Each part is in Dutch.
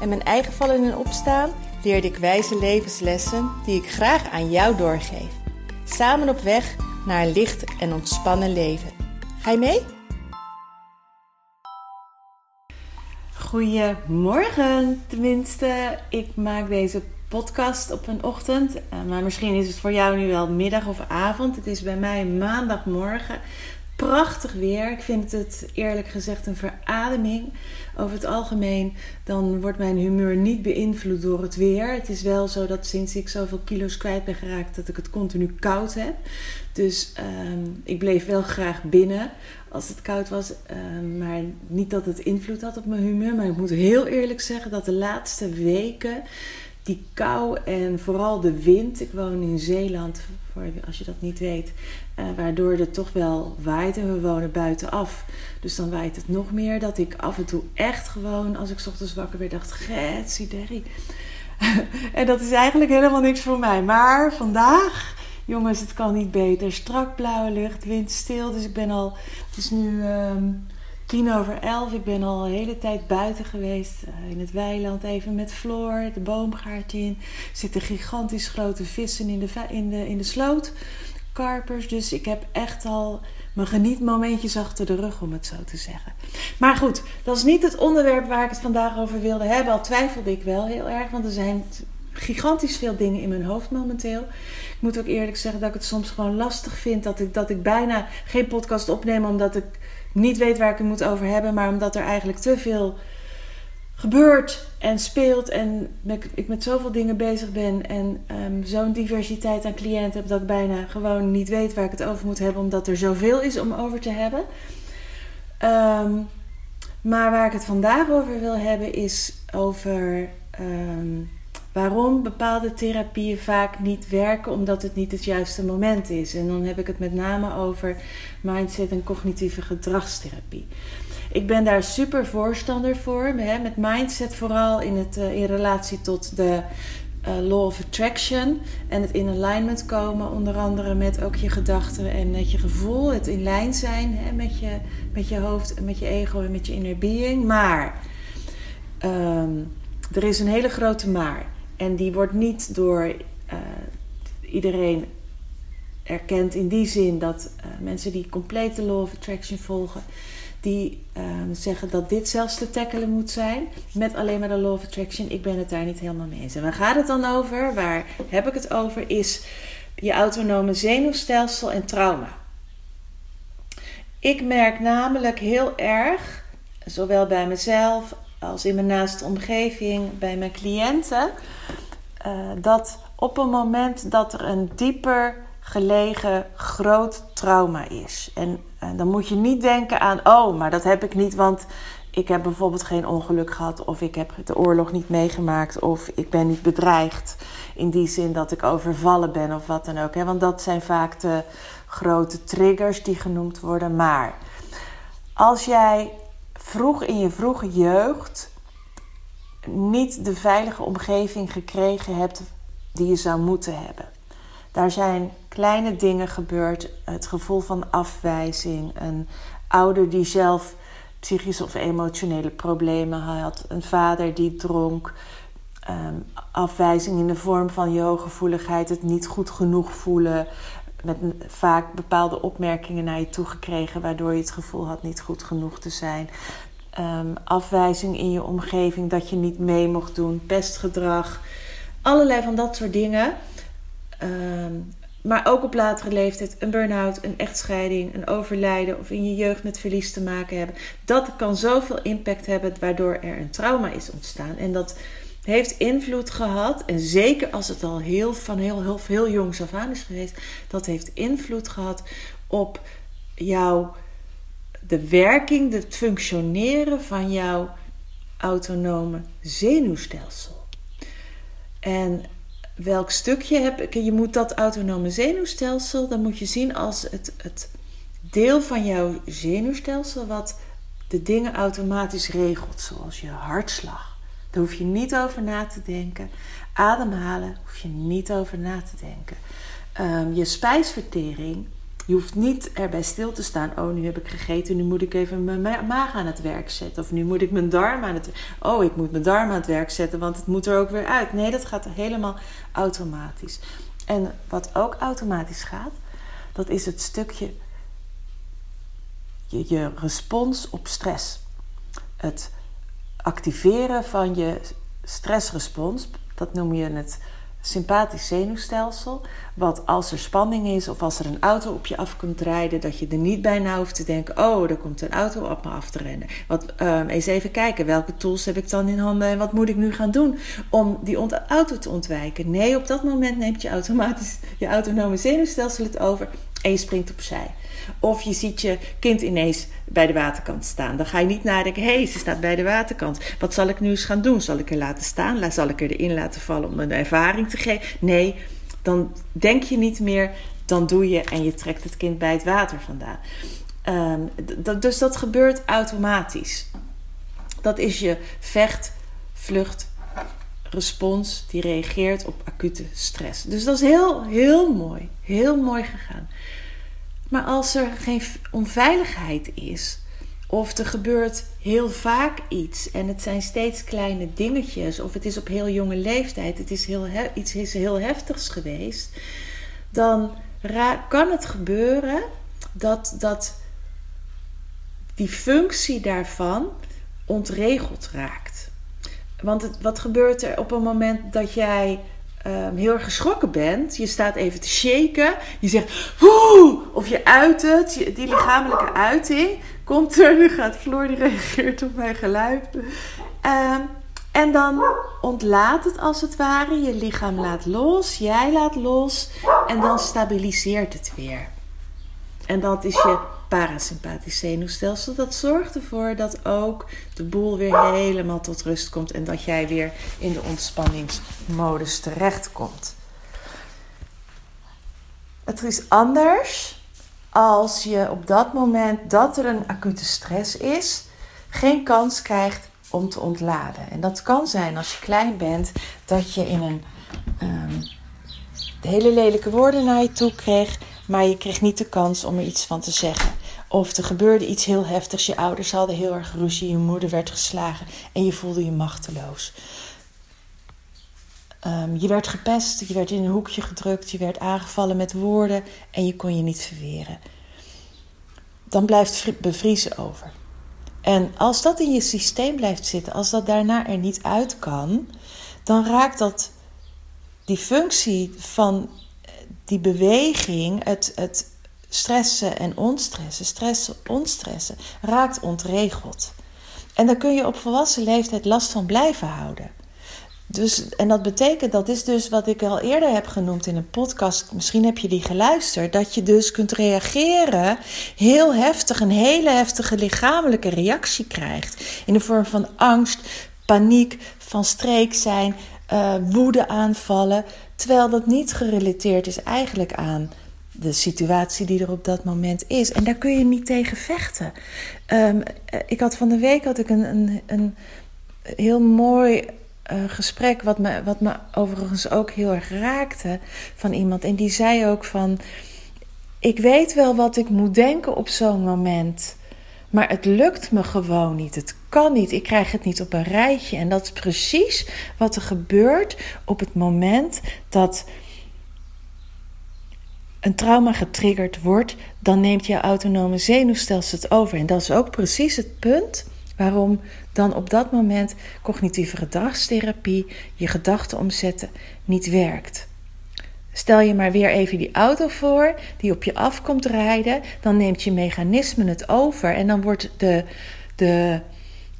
en mijn eigen vallen en opstaan leerde ik wijze levenslessen die ik graag aan jou doorgeef. Samen op weg naar een licht en ontspannen leven. Ga je mee? Goedemorgen, tenminste. Ik maak deze podcast op een ochtend. Eh, maar misschien is het voor jou nu wel middag of avond. Het is bij mij maandagmorgen. Prachtig weer. Ik vind het eerlijk gezegd een verademing. Over het algemeen dan wordt mijn humeur niet beïnvloed door het weer. Het is wel zo dat sinds ik zoveel kilo's kwijt ben geraakt dat ik het continu koud heb. Dus ehm, ik bleef wel graag binnen als het koud was. Ehm, maar niet dat het invloed had op mijn humeur. Maar ik moet heel eerlijk zeggen dat de laatste weken die kou en vooral de wind. Ik woon in Zeeland, voor als je dat niet weet. Uh, waardoor het toch wel waait en we wonen buitenaf. Dus dan waait het nog meer. Dat ik af en toe echt gewoon, als ik ochtends wakker werd, dacht: Getsie Derry. en dat is eigenlijk helemaal niks voor mij. Maar vandaag, jongens, het kan niet beter. Strak blauwe lucht, wind stil. Dus ik ben al, het is nu. Um, tien over elf. Ik ben al de hele tijd buiten geweest. Uh, in het weiland even met Floor, de boomgaard in. Er zitten gigantisch grote vissen in de, in de, in de sloot. Karpers. Dus ik heb echt al mijn genietmomentjes achter de rug, om het zo te zeggen. Maar goed, dat is niet het onderwerp waar ik het vandaag over wilde hebben. Al twijfelde ik wel heel erg, want er zijn gigantisch veel dingen in mijn hoofd momenteel. Ik moet ook eerlijk zeggen dat ik het soms gewoon lastig vind dat ik, dat ik bijna geen podcast opneem, omdat ik niet weet waar ik het moet over hebben, maar omdat er eigenlijk te veel gebeurt en speelt en ik met zoveel dingen bezig ben en um, zo'n diversiteit aan cliënten heb dat ik bijna gewoon niet weet waar ik het over moet hebben, omdat er zoveel is om over te hebben. Um, maar waar ik het vandaag over wil hebben is over um, waarom bepaalde therapieën vaak niet werken omdat het niet het juiste moment is. En dan heb ik het met name over mindset en cognitieve gedragstherapie. Ik ben daar super voorstander voor. Hè, met mindset vooral in, het, uh, in relatie tot de uh, law of attraction. En het in alignment komen, onder andere met ook je gedachten en met je gevoel. Het in lijn zijn hè, met, je, met je hoofd en met je ego en met je inner being. Maar um, er is een hele grote maar. En die wordt niet door uh, iedereen erkend in die zin dat uh, mensen die complete law of attraction volgen, die uh, zeggen dat dit zelfs te tackelen moet zijn met alleen maar de law of attraction. Ik ben het daar niet helemaal mee eens. En waar gaat het dan over? Waar heb ik het over? Is je autonome zenuwstelsel en trauma. Ik merk namelijk heel erg, zowel bij mezelf als in mijn naaste omgeving, bij mijn cliënten, uh, dat op een moment dat er een dieper gelegen groot trauma is. En uh, dan moet je niet denken aan, oh, maar dat heb ik niet, want ik heb bijvoorbeeld geen ongeluk gehad, of ik heb de oorlog niet meegemaakt, of ik ben niet bedreigd in die zin dat ik overvallen ben of wat dan ook. Hè? Want dat zijn vaak de grote triggers die genoemd worden. Maar als jij vroeg in je vroege jeugd niet de veilige omgeving gekregen hebt die je zou moeten hebben. Daar zijn kleine dingen gebeurd, het gevoel van afwijzing, een ouder die zelf psychische of emotionele problemen had, een vader die dronk, um, afwijzing in de vorm van je hooggevoeligheid, het niet goed genoeg voelen, met vaak bepaalde opmerkingen naar je toe gekregen, waardoor je het gevoel had niet goed genoeg te zijn. Um, afwijzing in je omgeving, dat je niet mee mocht doen, pestgedrag, allerlei van dat soort dingen. Um, maar ook op latere leeftijd een burn-out, een echtscheiding, een overlijden of in je jeugd met verlies te maken hebben. Dat kan zoveel impact hebben waardoor er een trauma is ontstaan. En dat heeft invloed gehad, en zeker als het al heel van heel, heel, heel jongs af aan is geweest, dat heeft invloed gehad op jouw de werking, het functioneren van jouw autonome zenuwstelsel. En welk stukje heb ik? Je moet dat autonome zenuwstelsel, dan moet je zien als het, het deel van jouw zenuwstelsel wat de dingen automatisch regelt, zoals je hartslag. Daar hoef je niet over na te denken. Ademhalen hoef je niet over na te denken. Ehm, je spijsvertering, je hoeft niet erbij stil te staan. Oh, nu heb ik gegeten, nu moet ik even mijn maag aan het werk zetten. Of nu moet ik mijn darm aan het Oh, ik moet mijn darm aan het werk zetten, want het moet er ook weer uit. Nee, dat gaat helemaal automatisch. En wat ook automatisch gaat, dat is het stukje je, je respons op stress. Het activeren van je stressrespons, dat noem je het sympathisch zenuwstelsel. Wat als er spanning is of als er een auto op je af komt rijden, dat je er niet bijna hoeft te denken: oh, er komt een auto op me af te rennen. Wat, um, eens even kijken, welke tools heb ik dan in handen en wat moet ik nu gaan doen om die auto te ontwijken? Nee, op dat moment neemt je automatisch je autonome zenuwstelsel het over en je springt opzij. Of je ziet je kind ineens bij de waterkant staan. Dan ga je niet nadenken: hé, hey, ze staat bij de waterkant. Wat zal ik nu eens gaan doen? Zal ik er laten staan? Zal ik er erin laten vallen om een ervaring te geven? Nee, dan denk je niet meer. Dan doe je en je trekt het kind bij het water vandaan. Um, dus dat gebeurt automatisch. Dat is je vecht, vlucht, respons die reageert op acute stress. Dus dat is heel, heel mooi. Heel mooi gegaan. Maar als er geen onveiligheid is, of er gebeurt heel vaak iets en het zijn steeds kleine dingetjes, of het is op heel jonge leeftijd, het is heel iets is heel heftigs geweest, dan kan het gebeuren dat, dat die functie daarvan ontregeld raakt. Want wat gebeurt er op een moment dat jij um, heel erg geschrokken bent. Je staat even te shaken. Je zegt woe! Of je uit het. Die lichamelijke uiting komt er. Nu gaat Floor die reageert op mijn geluid. Um, en dan ontlaat het als het ware. Je lichaam laat los. Jij laat los. En dan stabiliseert het weer. En dat is je parasympathisch zenuwstelsel. Dat zorgt ervoor dat ook de boel weer helemaal tot rust komt en dat jij weer in de ontspanningsmodus terechtkomt. Het is anders als je op dat moment dat er een acute stress is, geen kans krijgt om te ontladen. En dat kan zijn als je klein bent, dat je in een um, hele lelijke woorden naar je toe kreeg maar je kreeg niet de kans om er iets van te zeggen. Of er gebeurde iets heel heftigs, je ouders hadden heel erg ruzie, je moeder werd geslagen en je voelde je machteloos. Um, je werd gepest, je werd in een hoekje gedrukt, je werd aangevallen met woorden en je kon je niet verweren. Dan blijft bevriezen over. En als dat in je systeem blijft zitten, als dat daarna er niet uit kan, dan raakt dat die functie van die beweging, het, het stressen en onstressen, stressen, onstressen, raakt ontregeld. En daar kun je op volwassen leeftijd last van blijven houden. Dus, en dat betekent, dat is dus wat ik al eerder heb genoemd in een podcast, misschien heb je die geluisterd, dat je dus kunt reageren, heel heftig, een hele heftige lichamelijke reactie krijgt. In de vorm van angst, paniek, van streek zijn, uh, woede aanvallen. Terwijl dat niet gerelateerd is eigenlijk aan de situatie die er op dat moment is. En daar kun je niet tegen vechten. Um, ik had van de week had ik een, een, een heel mooi uh, gesprek, wat me, wat me overigens ook heel erg raakte, van iemand. En die zei ook van, ik weet wel wat ik moet denken op zo'n moment. Maar het lukt me gewoon niet. Het kan niet. Ik krijg het niet op een rijtje. En dat is precies wat er gebeurt op het moment dat een trauma getriggerd wordt. Dan neemt je autonome zenuwstelsel het over. En dat is ook precies het punt waarom dan op dat moment cognitieve gedragstherapie, je gedachten omzetten, niet werkt. Stel je maar weer even die auto voor die op je af komt rijden. Dan neemt je mechanisme het over en dan wordt de, de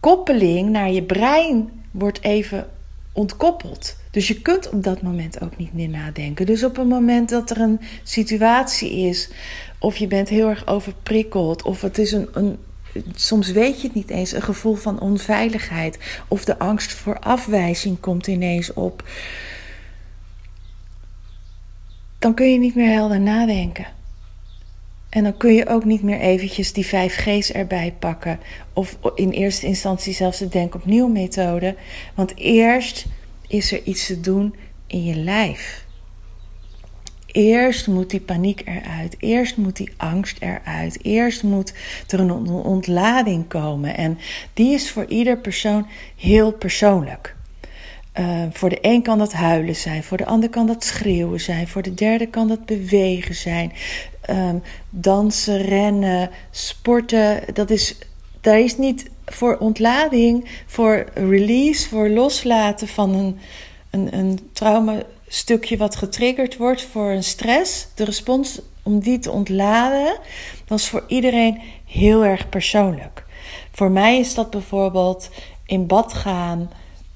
koppeling naar je brein wordt even ontkoppeld. Dus je kunt op dat moment ook niet meer nadenken. Dus op een moment dat er een situatie is, of je bent heel erg overprikkeld, of het is een, een soms weet je het niet eens, een gevoel van onveiligheid, of de angst voor afwijzing komt ineens op dan kun je niet meer helder nadenken. En dan kun je ook niet meer eventjes die 5G's erbij pakken. Of in eerste instantie zelfs de denk opnieuw methode. Want eerst is er iets te doen in je lijf. Eerst moet die paniek eruit. Eerst moet die angst eruit. Eerst moet er een ontlading komen. En die is voor ieder persoon heel persoonlijk. Uh, voor de een kan dat huilen zijn, voor de ander kan dat schreeuwen zijn, voor de derde kan dat bewegen zijn. Um, dansen, rennen, sporten, dat is, daar is niet voor ontlading, voor release, voor loslaten van een, een, een traumastukje wat getriggerd wordt, voor een stress. De respons om die te ontladen, dat is voor iedereen heel erg persoonlijk. Voor mij is dat bijvoorbeeld in bad gaan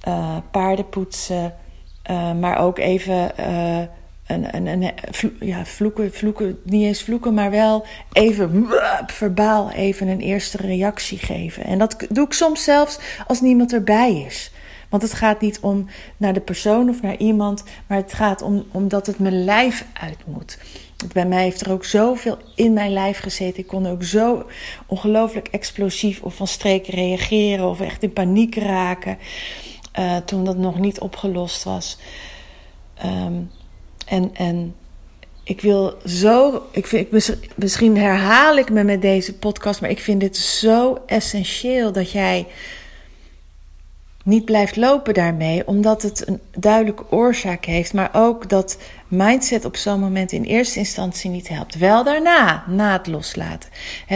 uh, paarden poetsen, uh, maar ook even uh, een, ja, vloeken, vloeken, niet eens vloeken, maar wel even verbaal even een eerste reactie geven. En dat doe ik soms zelfs als niemand erbij is. Want het gaat niet om naar de persoon of naar iemand, maar het gaat om omdat het mijn lijf uit moet. Bij mij heeft er ook zoveel in mijn lijf gezeten. Ik kon ook zo ongelooflijk explosief of van streek reageren of echt in paniek raken. Uh, toen dat nog niet opgelost was. Um, en, en ik wil zo. Ik vind, ik, misschien herhaal ik me met deze podcast, maar ik vind dit zo essentieel dat jij niet blijft lopen daarmee, omdat het een duidelijke oorzaak heeft, maar ook dat mindset op zo'n moment in eerste instantie niet helpt. Wel daarna, na het loslaten.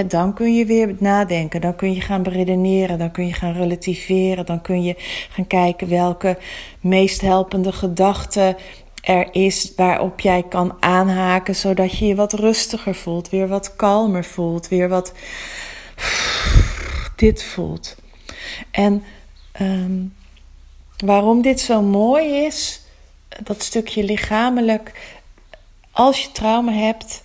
dan kun je weer nadenken, dan kun je gaan beredeneren, dan kun je gaan relativeren, dan kun je gaan kijken welke meest helpende gedachten er is waarop jij kan aanhaken, zodat je je wat rustiger voelt, weer wat kalmer voelt, weer wat dit voelt. En um, waarom dit zo mooi is, dat stukje lichamelijk, als je trauma hebt,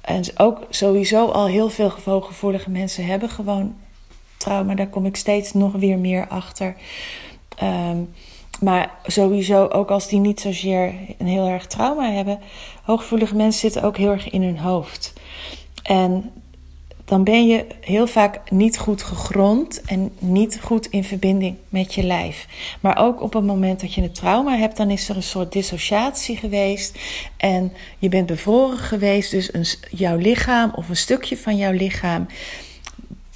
en ook sowieso al heel veel gevoelige mensen hebben gewoon trauma, daar kom ik steeds nog weer meer achter. Um, maar sowieso, ook als die niet zozeer een heel erg trauma hebben, hooggevoelige mensen zitten ook heel erg in hun hoofd. En dan ben je heel vaak niet goed gegrond en niet goed in verbinding met je lijf. Maar ook op het moment dat je een trauma hebt, dan is er een soort dissociatie geweest. En je bent bevroren geweest, dus een, jouw lichaam of een stukje van jouw lichaam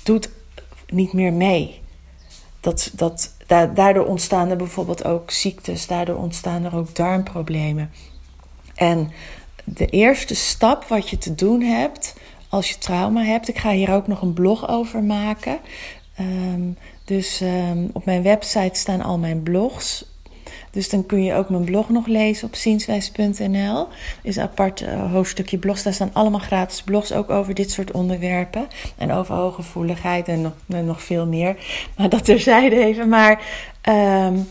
doet niet meer mee. Dat, dat, daardoor ontstaan er bijvoorbeeld ook ziektes, daardoor ontstaan er ook darmproblemen. En de eerste stap wat je te doen hebt als je trauma hebt, ik ga hier ook nog een blog over maken. Ehm, dus um, op mijn website staan al mijn blogs. Dus dan kun je ook mijn blog nog lezen op zienswijs.nl. is een apart uh, hoofdstukje blogs. Daar staan allemaal gratis blogs ook over dit soort onderwerpen. En over hooggevoeligheid en nog, nog veel meer. Maar dat terzijde even. Maar um,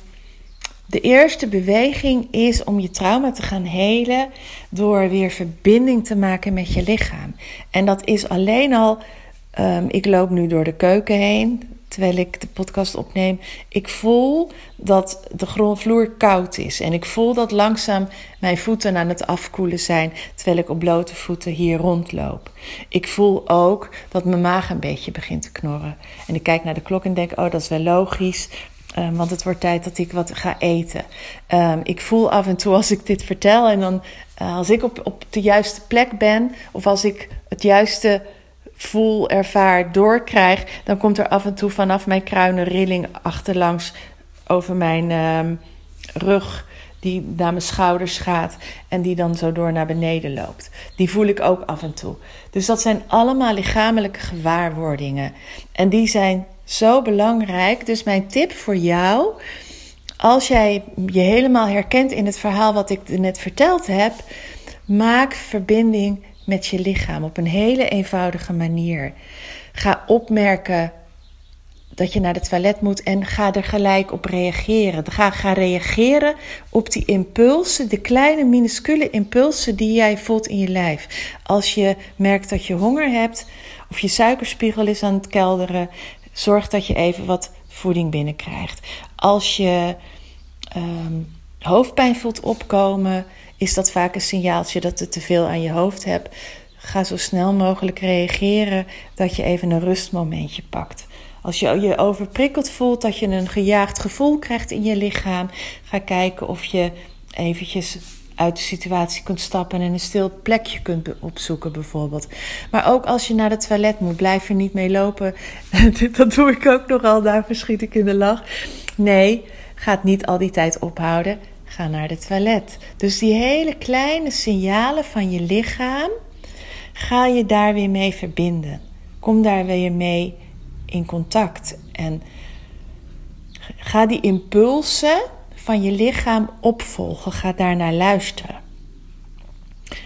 de eerste beweging is om je trauma te gaan helen door weer verbinding te maken met je lichaam. En dat is alleen al. Um, ik loop nu door de keuken heen terwijl ik de podcast opneem. Ik voel dat de grondvloer koud is. En ik voel dat langzaam mijn voeten aan het afkoelen zijn terwijl ik op blote voeten hier rondloop. Ik voel ook dat mijn maag een beetje begint te knorren. En ik kijk naar de klok en denk: oh, dat is wel logisch. Um, want het wordt tijd dat ik wat ga eten. Um, ik voel af en toe als ik dit vertel en dan uh, als ik op, op de juiste plek ben of als ik het juiste voel, ervaar, doorkrijg, dan komt er af en toe vanaf mijn kruinen rilling achterlangs over mijn um, rug, die naar mijn schouders gaat en die dan zo door naar beneden loopt. Die voel ik ook af en toe. Dus dat zijn allemaal lichamelijke gewaarwordingen. En die zijn zo belangrijk. Dus mijn tip voor jou, als jij je helemaal herkent in het verhaal wat ik net verteld heb, maak verbinding met je lichaam op een hele eenvoudige manier. Ga opmerken dat je naar het toilet moet en ga er gelijk op reageren. Ga, reageren op die impulsen, de kleine minuscule impulsen die jij voelt in je lijf. Als je merkt dat je honger hebt of je suikerspiegel is aan het kelderen, zorg dat je even wat voeding binnenkrijgt. Als je um, hoofdpijn voelt opkomen, is dat vaak een signaaltje dat je te veel aan je hoofd hebt. Ga zo snel mogelijk reageren dat je even een rustmomentje pakt. Als je je overprikkeld voelt, dat je een gejaagd gevoel krijgt in je lichaam, ga kijken of je eventjes uit de situatie kunt stappen en een stil plekje kunt opzoeken, bijvoorbeeld. Maar ook als je naar het toilet moet, blijf er niet mee lopen. Dat doe ik ook nogal, daar verschiet ik in de lach. Nee, ga het niet al die tijd ophouden. Ga naar het toilet. Dus die hele kleine signalen van je lichaam, ga je daar weer mee verbinden. Kom daar weer mee in contact. En ga die impulsen van je lichaam opvolgen. Ga daarnaar luisteren.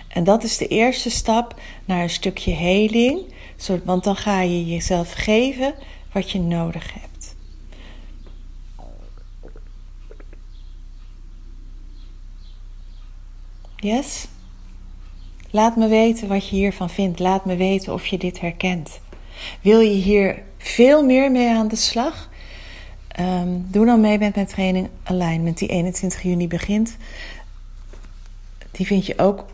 En dat is de eerste stap naar een stukje heling. Want dan ga je jezelf geven wat je nodig hebt. Laat me weten wat je hiervan vindt. Laat me weten of je dit herkent. Wil je hier veel meer mee aan de slag? Um, doe dan mee met mijn training Alignment, die 21 juni begint. Die vind je ook,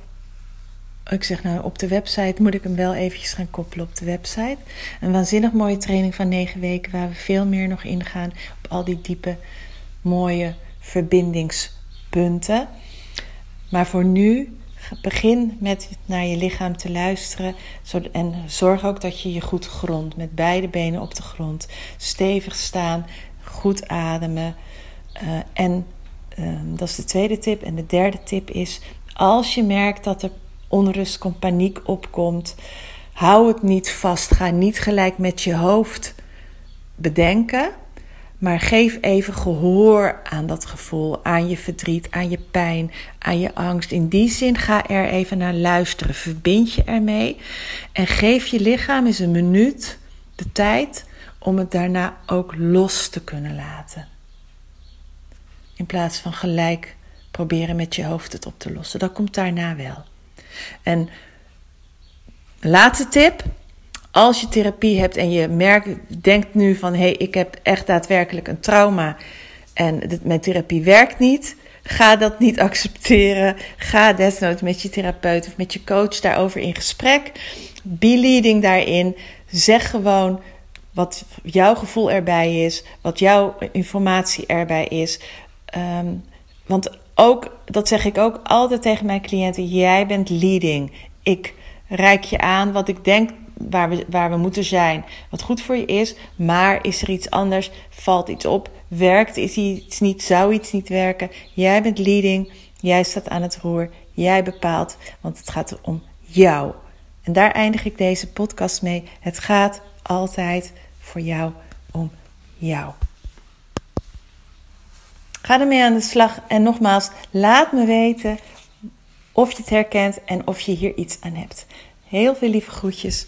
ik zeg nou op de website, moet ik hem wel eventjes gaan koppelen op de website. Een waanzinnig mooie training van 9 weken, waar we veel meer nog ingaan op al die diepe, mooie verbindingspunten. Maar voor nu begin met naar je lichaam te luisteren. En zorg ook dat je je goed grondt. Met beide benen op de grond. Stevig staan goed ademen. Uh, en ehm, dat is de tweede tip. En de derde tip is: als je merkt dat er onrust komt, paniek opkomt, hou het niet vast. Ga niet gelijk met je hoofd bedenken. Maar geef even gehoor aan dat gevoel, aan je verdriet, aan je pijn, aan je angst. In die zin ga er even naar luisteren. Verbind je ermee en geef je lichaam eens een minuut de tijd om het daarna ook los te kunnen laten. In plaats van gelijk proberen met je hoofd het op te lossen. Dat komt daarna wel. En laatste tip. Als je therapie hebt en je merkt, denkt nu van hé, hey, ik heb echt daadwerkelijk een trauma en mijn therapie werkt niet. Ga dat niet accepteren. Ga desnoods met je therapeut of met je coach daarover in gesprek. Be leading daarin. Zeg gewoon: wat jouw gevoel erbij is, wat jouw informatie erbij is. Ehm, want ook, dat zeg ik ook altijd tegen mijn cliënten: jij bent leading. Ik reik je aan wat ik denk waar we, waar we moeten zijn. Wat goed voor je is, maar is er iets anders? Valt iets op? Werkt is iets niet? Zou iets niet werken? Jij bent leading. Jij staat aan het roer. Jij bepaalt, want het gaat om jou. En daar eindig ik deze podcast mee. Het gaat altijd voor jou om jou. Ga ermee aan de slag en nogmaals, laat me weten of je het herkent en of je hier iets aan hebt. Heel veel lieve groetjes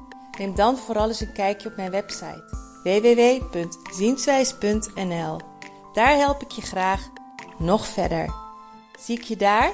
Neem dan vooral eens een kijkje op mijn website www.zienswijs.nl. Daar help ik je graag nog verder. Zie ik je daar?